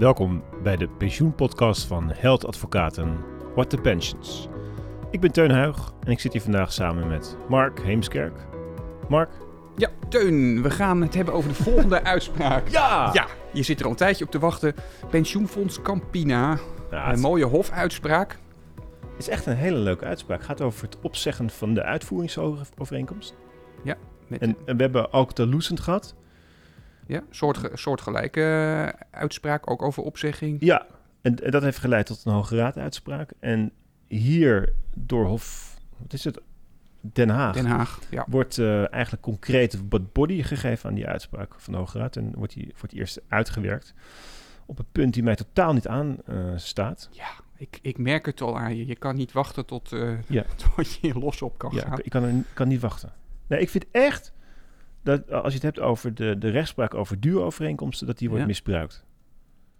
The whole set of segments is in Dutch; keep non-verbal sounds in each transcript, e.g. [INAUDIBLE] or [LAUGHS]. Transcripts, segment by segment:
Welkom bij de pensioenpodcast van Held Advocaten What the Pensions. Ik ben Teun Huig en ik zit hier vandaag samen met Mark Heemskerk. Mark? Ja, Teun, we gaan het hebben over de volgende [LAUGHS] uitspraak. Ja! Ja, je zit er al een tijdje op te wachten. Pensioenfonds Campina. Ja, een het mooie hofuitspraak. is echt een hele leuke uitspraak. Het gaat over het opzeggen van de uitvoeringsovereenkomst. Met, En, en we hebben Alcatel-Lucent gehad. Ja, soortge, soortgelijke eh, uitspraak, ook over opzegging. Ja, en, en dat heeft geleid tot een Hoge Raad uitspraak. En hier door Hof... Wat is het? Den Haag. Den Haag, ja. wordt eh, eigenlijk concreet wat body gegeven aan die uitspraak van de Hoge Raad. En wordt die voor het eerst uitgewerkt op een punt die mij totaal niet aanstaat. staat. Ja, ik, ik merk het al aan je. Je kan niet wachten tot, eh, Ja. [LAUGHS] tot je los op kan ja, gaan. ik, ik kan, er, kan niet wachten. Nee, ik vind echt dat als je het hebt over de, de rechtspraak over duurovereenkomsten, dat die wordt Ja. misbruikt.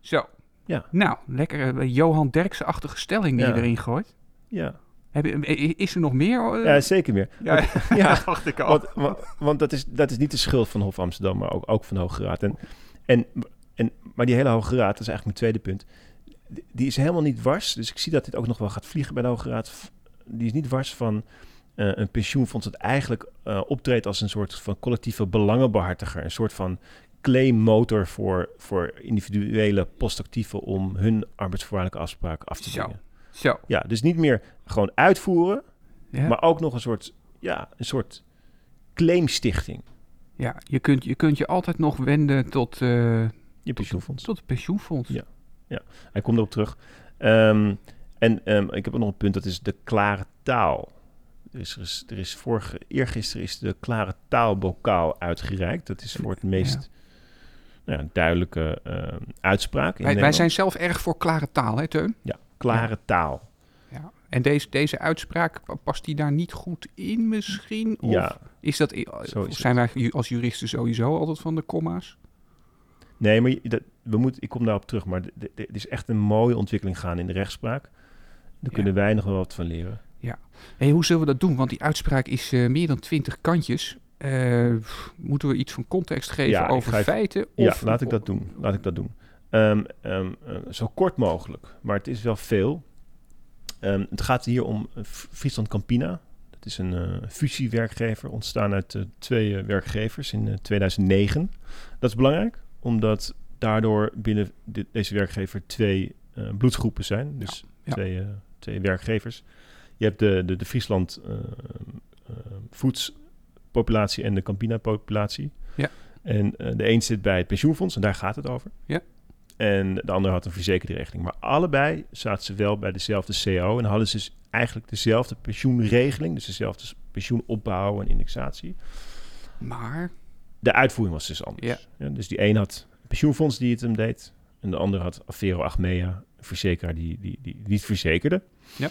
Zo. Ja. Nou, lekker eh, Johan Derksen-achtige stelling die Ja. je erin gooit. Ja, Heb je, i- is er nog meer? eh? ja zeker meer. ja, [LAUGHS] ja. dat dacht ik al. Want, want, want dat, is, dat is niet de schuld van Hof Amsterdam, maar ook, ook van de Hoge Raad. En, en, en, maar die hele Hoge Raad, dat is eigenlijk mijn tweede punt, die, is helemaal niet wars. Dus ik zie dat dit ook nog wel gaat vliegen bij de Hoge Raad. Die is niet wars van eh, een pensioenfonds dat eigenlijk eh, optreedt als een soort van collectieve belangenbehartiger. Een soort van claimmotor voor, voor individuele postactieven om hun arbeidsvoorwaardelijke afspraken af te Zo. dwingen. Zo. Ja, dus niet meer gewoon uitvoeren, Ja. maar ook nog een soort, ja, een soort claimstichting. Ja, je kunt, je kunt je altijd nog wenden tot, eh, Je pensioenfonds. tot het pensioenfonds. Ja. Hij komt erop terug. Ehm, en ehm, ik heb nog een punt, dat is de klare taal. Er is, er is, er is vorige, eergisteren is de klare taalbokaal uitgereikt. Dat is voor het meest nou ja, duidelijke ehm, uitspraak in Wij, wij zijn zelf erg voor klare taal, hè Teun? Ja, klare taal. Ja. En deze, deze uitspraak, pa- past die daar niet goed in misschien? Of Ja, is dat, Zo of is zijn wij als juristen sowieso altijd van de comma's? nee, maar dat, we moeten, ik kom daarop terug. Maar er is echt een mooie ontwikkeling gaan in de rechtspraak. Daar Ja. kunnen wij nog wel wat van leren. Hey, hoe zullen we dat doen? Want die uitspraak is eh, meer dan twintig kantjes. Eh, moeten we iets van context geven Ja, over ga feiten? Ja, Of, laat ik dat doen. Laat ik dat doen. Ehm, ehm, eh, zo kort mogelijk, maar het is wel veel. Ehm, het gaat hier om Friesland Campina. Dat is een fusiewerkgever, ontstaan uit twee werkgevers in eh, 2009. Dat is belangrijk, omdat daardoor binnen de- deze werkgever twee bloedsgroepen zijn. Dus ja. Twee, twee werkgevers. Je hebt de, de, de Friesland eh eh, voedspopulatie en de Campina-populatie. Ja. En eh, de een zit bij het pensioenfonds en daar gaat het over. Ja. En de ander had een verzekerde regeling. Maar allebei zaten ze wel bij dezelfde CO en hadden ze dus eigenlijk dezelfde pensioenregeling, dus dezelfde pensioenopbouw en indexatie. Maar, De uitvoering was dus anders. Ja, dus die een had een pensioenfonds die het hem deed. En de ander had Avero Achmea, een verzekeraar die, die, die, die het verzekerde. Ja.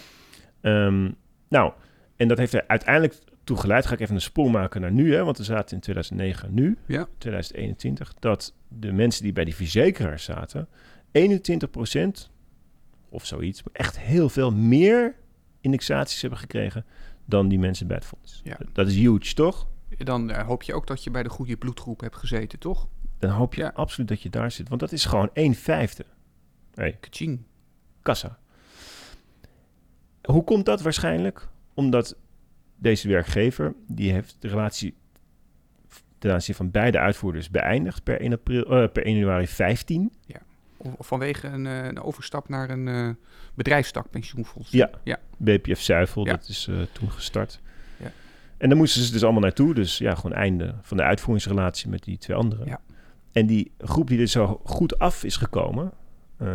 Ehm, nou, en dat heeft er uiteindelijk toe geleid. Ga ik even een sprong maken naar nu, hè, want we zaten in 2009 nu, Ja. 2021, dat de mensen die bij die verzekeraar zaten, 21% of zoiets, echt heel veel meer indexaties hebben gekregen dan die mensen bij het fonds. Ja. Dat is huge, toch? dan eh, hoop je ook dat je bij de goede bloedgroep hebt gezeten, toch? dan hoop je Ja. absoluut dat je daar zit. Want dat is gewoon 1 vijfde. Hey, Kaching. kassa. Hoe komt dat waarschijnlijk? Omdat deze werkgever, die heeft de relatie ten aanzien van beide uitvoerders beëindigd per 1, april, eh, per 1 januari 15. Of- of Vanwege een, eh, een overstap naar een eh bedrijfstak pensioenfonds. Ja. ja. BPF Zuivel, Ja. dat is toen gestart. Ja. En daar moesten ze dus allemaal naartoe. Dus ja, gewoon einde van de uitvoeringsrelatie met die twee anderen. Ja. En die groep die er zo goed af is gekomen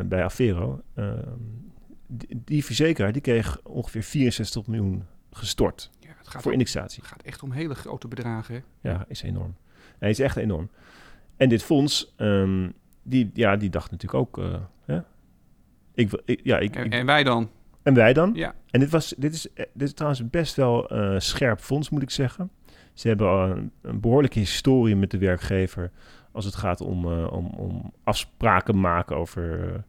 bij Avero, eh, die, verzekeraar die kreeg ongeveer 64 miljoen gestort Ja, het gaat, voor om, indexatie. het gaat echt om hele grote bedragen. hè? Ja, is enorm. Hij is echt enorm. En dit fonds, ehm, die, ja, die dacht natuurlijk ook, eh, hè? Ik, ja, ik, En, wij dan? en wij dan? Ja. En dit, was, dit, is, eh, dit is trouwens best wel eh, scherp fonds, moet ik zeggen. Ze hebben een, een behoorlijke historie met de werkgever als het gaat om, eh, om, om afspraken maken over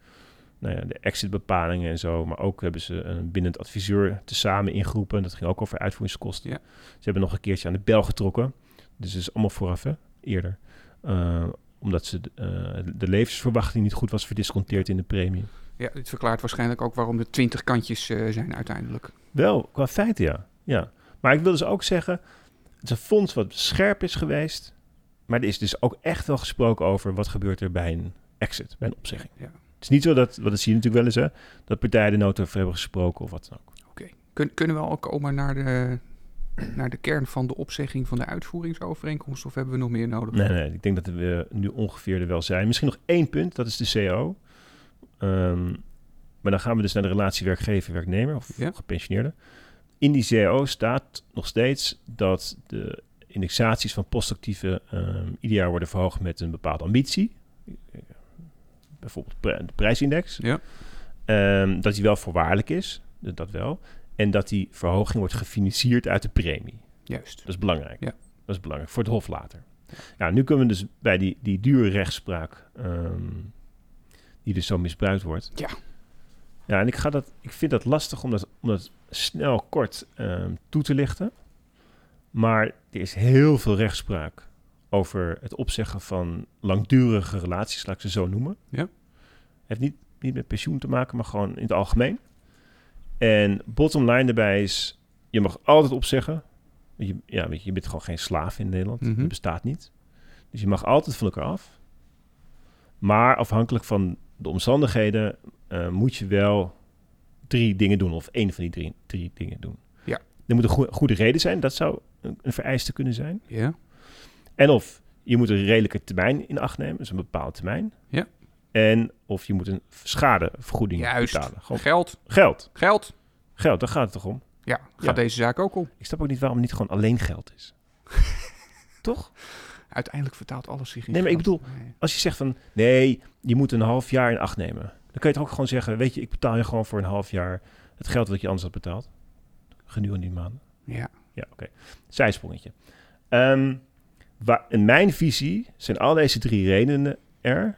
nou ja, de exitbepalingen en zo. Maar ook hebben ze een bindend adviseur tezamen ingeroepen. Dat ging ook over uitvoeringskosten. Ja. Ze hebben nog een keertje aan de bel getrokken. Dus het is allemaal vooraf, hè? eerder. Eh, omdat ze de, eh, de levensverwachting niet goed was verdisconteerd in de premie. Ja, dit verklaart waarschijnlijk ook waarom er twintig kantjes eh, zijn uiteindelijk. Wel, qua feiten ja. ja. Maar ik wil dus ook zeggen, het is een fonds wat scherp is geweest. Maar er is dus ook echt wel gesproken over wat gebeurt er bij een exit, bij een opzegging. Ja. Is niet zo dat, wat dat zie je natuurlijk wel eens, hè, dat partijen de over hebben gesproken of wat dan ook. Kun, kunnen we al komen naar de, naar de kern van de opzegging van de uitvoeringsovereenkomst? Of hebben we nog meer nodig? Nee, nee, ik denk dat we nu ongeveer er wel zijn. Misschien nog één punt, dat is de CO. Ehm, maar dan gaan we dus naar de relatie werkgever-werknemer of Ja. gepensioneerde. In die CAO staat nog steeds dat de indexaties van postactieven ehm ieder jaar worden verhoogd met een bepaalde ambitie. Bijvoorbeeld de prijsindex. Ja. Ehm, dat die wel voorwaardelijk is, dat wel. En dat die verhoging wordt gefinancierd uit de premie. Juist. Dat is belangrijk. Ja. Dat is belangrijk voor het Hof later. Ja, nu kunnen we dus bij die, die dure rechtspraak, ehm, die dus zo misbruikt wordt. Ja. Ja, en ik, ga dat, ik vind dat lastig om dat, om dat snel kort ehm, toe te lichten. Maar er is heel veel rechtspraak over het opzeggen van langdurige relaties, laat ik ze zo noemen. Ja. Heeft niet, niet met pensioen te maken, maar gewoon in het algemeen. En bottom line daarbij is, je mag altijd opzeggen. Je, ja, weet je, je bent gewoon geen slaaf in Nederland. Mhm. Dat bestaat niet. Dus je mag altijd van elkaar af. Maar afhankelijk van de omstandigheden eh, moet je wel drie dingen doen. Of één van die drie, drie dingen doen. Ja. Er moet een goe- goede reden zijn. Dat zou een, een vereiste kunnen zijn. Ja. En of je moet een redelijke termijn in acht nemen. Dus een bepaalde termijn. Ja. En of je moet een schadevergoeding Juist. betalen. Gewoon Geld. geld. Geld. Geld, daar gaat het toch om? Ja, gaat Ja. deze zaak ook om. Ik snap ook niet waarom het niet gewoon alleen geld is. [LAUGHS] toch? Uiteindelijk vertaalt alles zich in Nee, maar ik bedoel-. Als je zegt van nee, je moet een half jaar in acht nemen. Dan kan je toch ook gewoon zeggen, weet je, ik betaal je gewoon voor een half jaar het geld dat je anders had betaald. Gedurende die maanden. Ja. Ja, oké. Zijsprongetje. Ehm, waar, in mijn visie zijn al deze drie redenen er.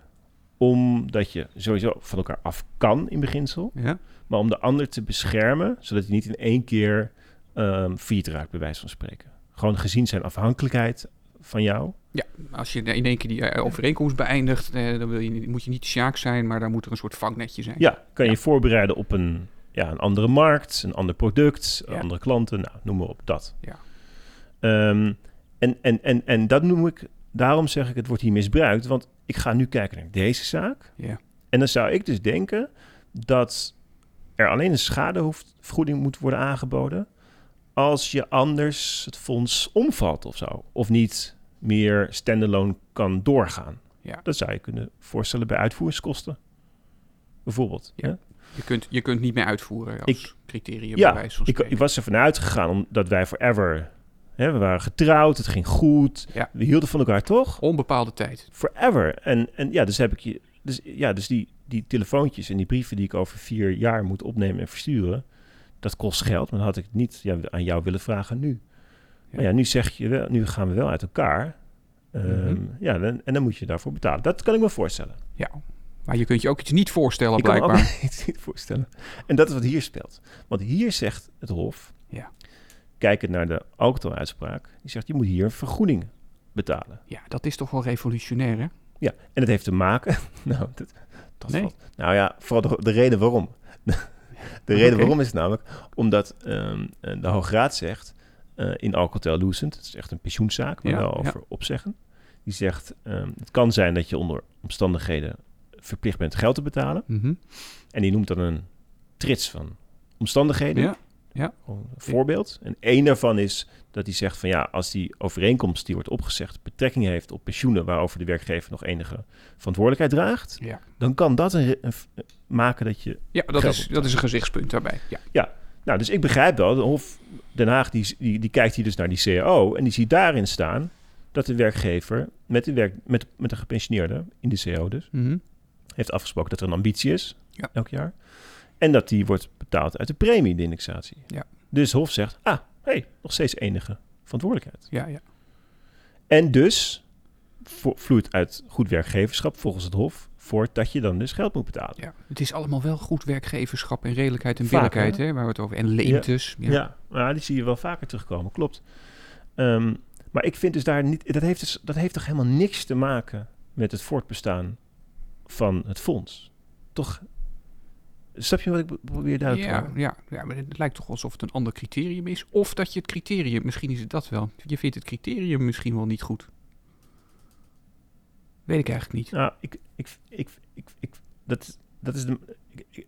Omdat je sowieso van elkaar af kan in beginsel. Ja. Maar om de ander te beschermen, zodat hij niet in één keer ehm failliet raakt, bij wijze van spreken. Gewoon gezien zijn afhankelijkheid van jou. Ja, als je in één keer die eh, overeenkomst beëindigt, eh, dan wil je, niet- moet je niet Sjaak zijn, maar dan moet er een soort vangnetje zijn. Ja, kan je Ja. je voorbereiden op een, ja, een andere markt, een ander product, Ja. andere klanten, nou, noem maar op, dat. Ja. Ehm, en, en, en, en dat noem ik, daarom zeg ik, het wordt hier misbruikt, want ik ga nu kijken naar deze zaak. Ja. En dan zou ik dus denken dat er alleen een schadevergoeding moet worden aangeboden als je anders het fonds omvalt of zo. Of niet meer standalone kan doorgaan. Ja. Dat zou je kunnen voorstellen bij uitvoeringskosten. Bijvoorbeeld. Ja. Je, kunt, je kunt niet meer uitvoeren als Ik- criterium Ja, Ik, ik was ervan uitgegaan omdat wij forever... Hè, we waren getrouwd, het ging goed. Ja. We hielden van elkaar, toch? Onbepaalde tijd. Forever. En, en ja, dus heb ik je... Dus, ja, dus die, die telefoontjes en die brieven die ik over vier jaar moet opnemen en versturen... dat kost geld, maar dan had ik niet ja, aan jou willen vragen nu. Maar ja, nu zeg je wel, nu gaan we wel uit elkaar. Ehm, Mhm. Ja, dan, en dan moet je daarvoor betalen. Dat kan ik me voorstellen. Ja. Maar je kunt je ook iets niet voorstellen, Ik kan me blijkbaar. ook [LAUGHS] iets niet voorstellen. En dat is wat hier speelt. Want hier zegt het Hof, Ja. Kijkend naar de Alcatel-uitspraak, die zegt je moet hier een vergoeding betalen. Ja, dat is toch wel revolutionair, hè? Ja, en dat heeft te maken. [LAUGHS] nou, dat, dat Nee. valt- nou ja, vooral de, de reden waarom. [LAUGHS] de reden waarom is namelijk omdat eh, de Hoge Raad zegt eh, in Alcatel-Lucent, het is echt een pensioenzaak, maar Ja, wel ja. over opzeggen. Die zegt, ehm, het kan zijn dat je onder omstandigheden verplicht bent geld te betalen. Mhm. En die noemt dan een trits van omstandigheden. Ja. Ja. Een voorbeeld. En één daarvan is dat hij zegt van ja, als die overeenkomst die wordt opgezegd betrekking heeft op pensioenen waarover de werkgever nog enige verantwoordelijkheid draagt, Ja, dan kan dat een, maken dat je. ja dat, is, dat is een gezichtspunt daarbij. Ja. Nou, dus ik begrijp wel, de Hof Den Haag die, die, die kijkt hier dus naar die CAO en die ziet daarin staan dat de werkgever met de, werk, met, met de gepensioneerde in de CAO dus Mhm. heeft afgesproken dat er een ambitie is Ja. elk jaar. En dat die wordt betaald uit de premie, de indexatie. Ja. Dus Hof zegt, ah, hey, nog steeds enige verantwoordelijkheid. ja, ja. En dus vloeit uit goed werkgeverschap volgens het Hof voort dat je dan dus geld moet betalen. ja. Het is allemaal wel goed werkgeverschap en redelijkheid en billijkheid, hè? waar we het over En leemtes. Ja. Ja, maar die zie je wel vaker terugkomen, klopt. Ehm, maar ik vind dus daar niet, dat heeft, dus, dat heeft toch helemaal niks te maken met het voortbestaan van het fonds. Toch? Snap je wat ik be- probeer duidelijk te Ja, maken? ja, ja, maar het lijkt toch alsof het een ander criterium is. Of dat je het criterium, misschien is het dat wel. Je vindt het criterium misschien wel niet goed. Weet ik eigenlijk niet. Nou, ik, ik, ik, ik, ik, dat, dat is de. ik- ik-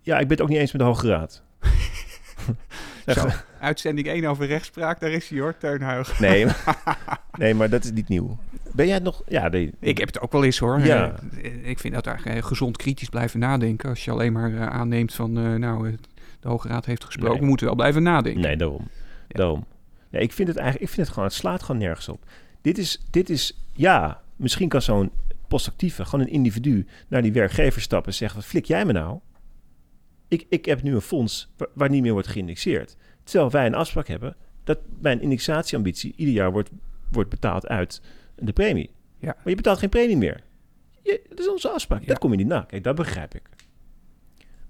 ja, ik ben het ook niet eens met de Hoge Raad. [LAUGHS] Zo, uitzending 1 over rechtspraak, daar is hij hoor, Teunhuig. Nee, [LAUGHS] nee, maar dat is niet nieuw. Ben jij het nog? Ja, nee. Ik heb het ook wel eens hoor. Ja. Ik vind dat eigenlijk eh, gezond kritisch blijven nadenken. Als je alleen maar eh, aanneemt van, eh, nou, de Hoge Raad heeft gesproken, Nee. we moeten wel blijven nadenken. Nee, daarom. Ja. daarom. Nee, ik vind het eigenlijk, ik vind het gewoon, het slaat gewoon nergens op. Dit is, dit is ja, misschien kan zo'n postactieve, gewoon een individu, naar die werkgever stappen en zeggen, wat flik jij me nou? Ik, ik heb nu een fonds waar, waar niet meer wordt geïndexeerd. Terwijl wij een afspraak hebben dat mijn indexatieambitie ieder jaar wordt, wordt betaald uit de premie. Ja. Maar je betaalt geen premie meer. Je, dat is onze afspraak. Ja. Dat kom je niet na. Kijk, dat begrijp ik.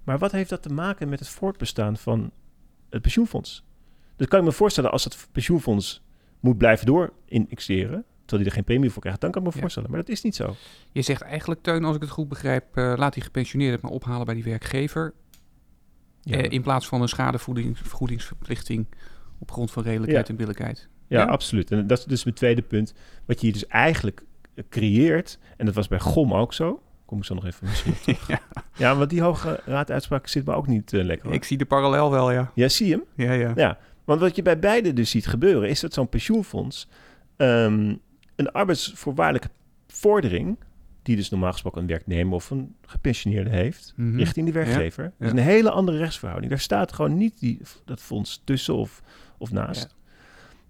Maar wat heeft dat te maken met het voortbestaan van het pensioenfonds? Dus kan ik me voorstellen als het pensioenfonds moet blijven door indexeren, terwijl hij er geen premie voor krijgt, dan kan ik me Ja. voorstellen. Maar dat is niet zo. Je zegt eigenlijk, Teun, als ik het goed begrijp, eh, laat die gepensioneerden het maar ophalen bij die werkgever. Ja, eh, in plaats van een schadevergoedingsverplichting op grond van redelijkheid Ja. en billijkheid. Ja, absoluut. En dat is dus mijn tweede punt. Wat je hier dus eigenlijk eh, creëert, en dat was bij GOM ook zo, kom ik zo nog even misschien. [LAUGHS] Ja. Ja, want die hoge raaduitspraak zit me ook niet eh, lekker. hoor. Ik zie de parallel wel, ja. Ja, zie je hem? Ja, ja. Ja, want wat je bij beide dus ziet gebeuren, is dat zo'n pensioenfonds ehm, een arbeidsvoorwaardelijke vordering, die dus normaal gesproken een werknemer of een gepensioneerde heeft, Mhm. richting die werkgever. Dat is een hele andere rechtsverhouding. Daar staat gewoon niet die, dat fonds tussen of, of naast.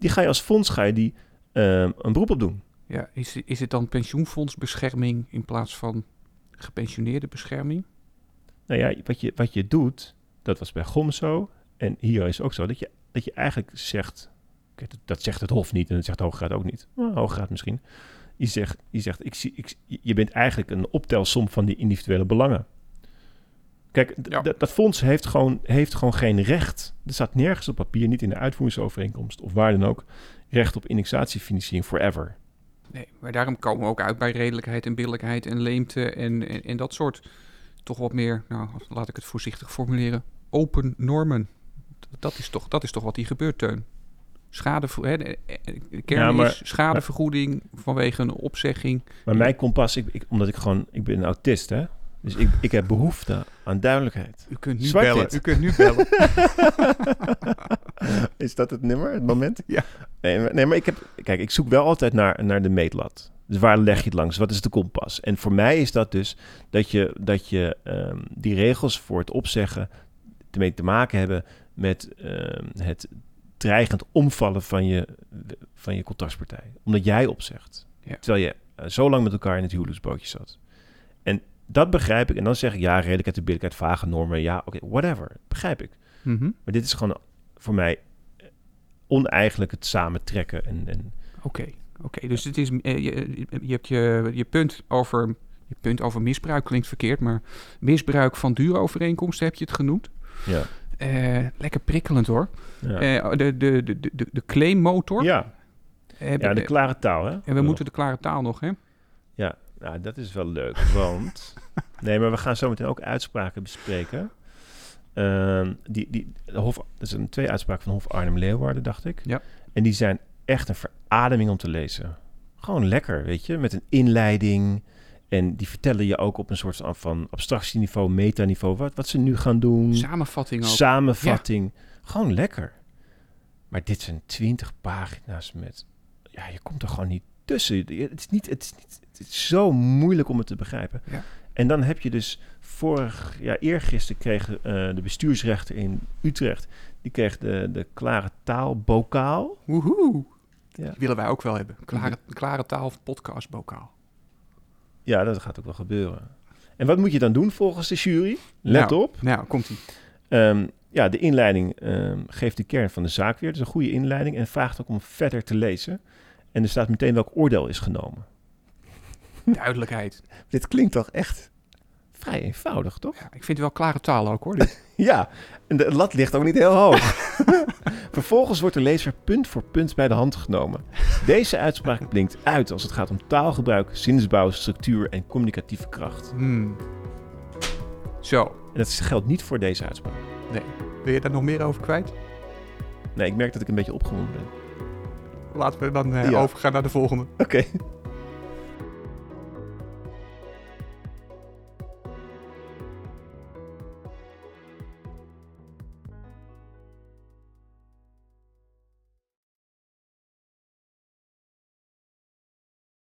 Die ga je als fonds ga je die, ehm, een beroep op doen. Ja, is, is het dan pensioenfondsbescherming in plaats van gepensioneerde bescherming? Nou ja, wat je, wat je doet, dat was bij GOM zo, en hier is het ook zo, dat je, dat je eigenlijk zegt, kijk, dat, dat zegt het Hof niet en dat zegt de Hoge Raad ook niet, maar de Hoge Raad misschien. Je zegt, je, zegt ik zie, ik, je bent eigenlijk een optelsom van die individuele belangen. Kijk, Ja. dat- fonds heeft gewoon, heeft gewoon geen recht. Er staat nergens op papier, niet in de uitvoeringsovereenkomst of waar dan ook, recht op indexatiefinanciering forever. Nee, maar daarom komen we ook uit bij redelijkheid en billijkheid en leemte en, en, en dat soort toch wat meer, nou, laat ik het voorzichtig formuleren, open normen. Dat is toch, dat is toch wat hier gebeurt, Teun. Schade, hè, de, de kern Ja, maar- is schadevergoeding vanwege een opzegging. Maar mijn kompas, ik, ik, omdat ik gewoon, ik ben een autist hè, dus ik, ik heb behoefte aan duidelijkheid. U kunt nu Zwart bellen. U kunt nu bellen. [LAUGHS] Is dat het nummer, het moment? Ja. Nee, maar, nee, maar ik heb... Kijk, ik zoek wel altijd naar, naar de meetlat. Dus waar leg je het langs? Wat is de kompas? En voor mij is dat dus dat je, dat je ehm, die regels voor het opzeggen ermee te maken hebben met ehm, het dreigend omvallen van je, van je contractspartij. Omdat jij opzegt. Ja. Terwijl je eh, zo lang met elkaar in het huwelijksbootje zat. Dat begrijp ik. En dan zeg ik, ja, redelijkheid en billijkheid, vage normen. Ja, oké, whatever. Begrijp ik. Mhm. Maar dit is gewoon voor mij eh, oneigenlijk het samentrekken. En, en Oké, oké. dus het is, eh, je, je hebt je, je, punt over, je punt over misbruik klinkt verkeerd, maar misbruik van duurovereenkomsten heb je het genoemd. ja. Eh, lekker prikkelend hoor. Ja. Eh, de, de, de, de, de claimmotor. ja. Eh, ja, de eh, klare taal, hè? en we moeten de klare taal nog, hè? Ja, nou, dat is wel leuk, [LAUGHS] want... nee, maar we gaan zo meteen ook uitspraken bespreken. Ehm, die, die, de Hof, er zijn twee uitspraken van Hof Arnhem-Leeuwarden, dacht ik. Ja. En die zijn echt een verademing om te lezen. Gewoon lekker, weet je, met een inleiding. En die vertellen je ook op een soort van, van abstractieniveau, metaniveau, wat, wat ze nu gaan doen. Samenvatting ook. Samenvatting. Gewoon lekker. Maar dit zijn twintig pagina's met... Ja, je komt er gewoon niet tussen. Het is, niet, het is, niet, het is zo moeilijk om het te begrijpen. Ja. En dan heb je dus vorig... Ja, eergisteren kreeg eh, de bestuursrechter in Utrecht... die kreeg de, de klare taal bokaal. Woehoe. Ja. Die willen wij ook wel hebben. Klare, klare taal podcast bokaal. Ja, dat gaat ook wel gebeuren. En wat moet je dan doen volgens de jury? Let Nou, op. Nou, komt ie. Ehm, ja, de inleiding ehm, geeft de kern van de zaak weer. Het is een goede inleiding en vraagt ook om verder te lezen. En er staat meteen welk oordeel is genomen. Duidelijkheid. [LAUGHS] Dit klinkt toch echt vrij eenvoudig, toch? Ja, ik vind het wel klare taal ook hoor. dit. [LAUGHS] Ja, en de lat ligt ook niet heel hoog. [LAUGHS] Vervolgens wordt de lezer punt voor punt bij de hand genomen. Deze uitspraak blinkt uit als het gaat om taalgebruik, zinsbouw, structuur en communicatieve kracht. Hmm. Zo, En dat geldt niet voor deze uitspraak. wil je daar nog meer over kwijt? Nee, ik merk dat ik een beetje opgewonden ben. Laten we dan eh, Ja. overgaan naar de volgende. Oké.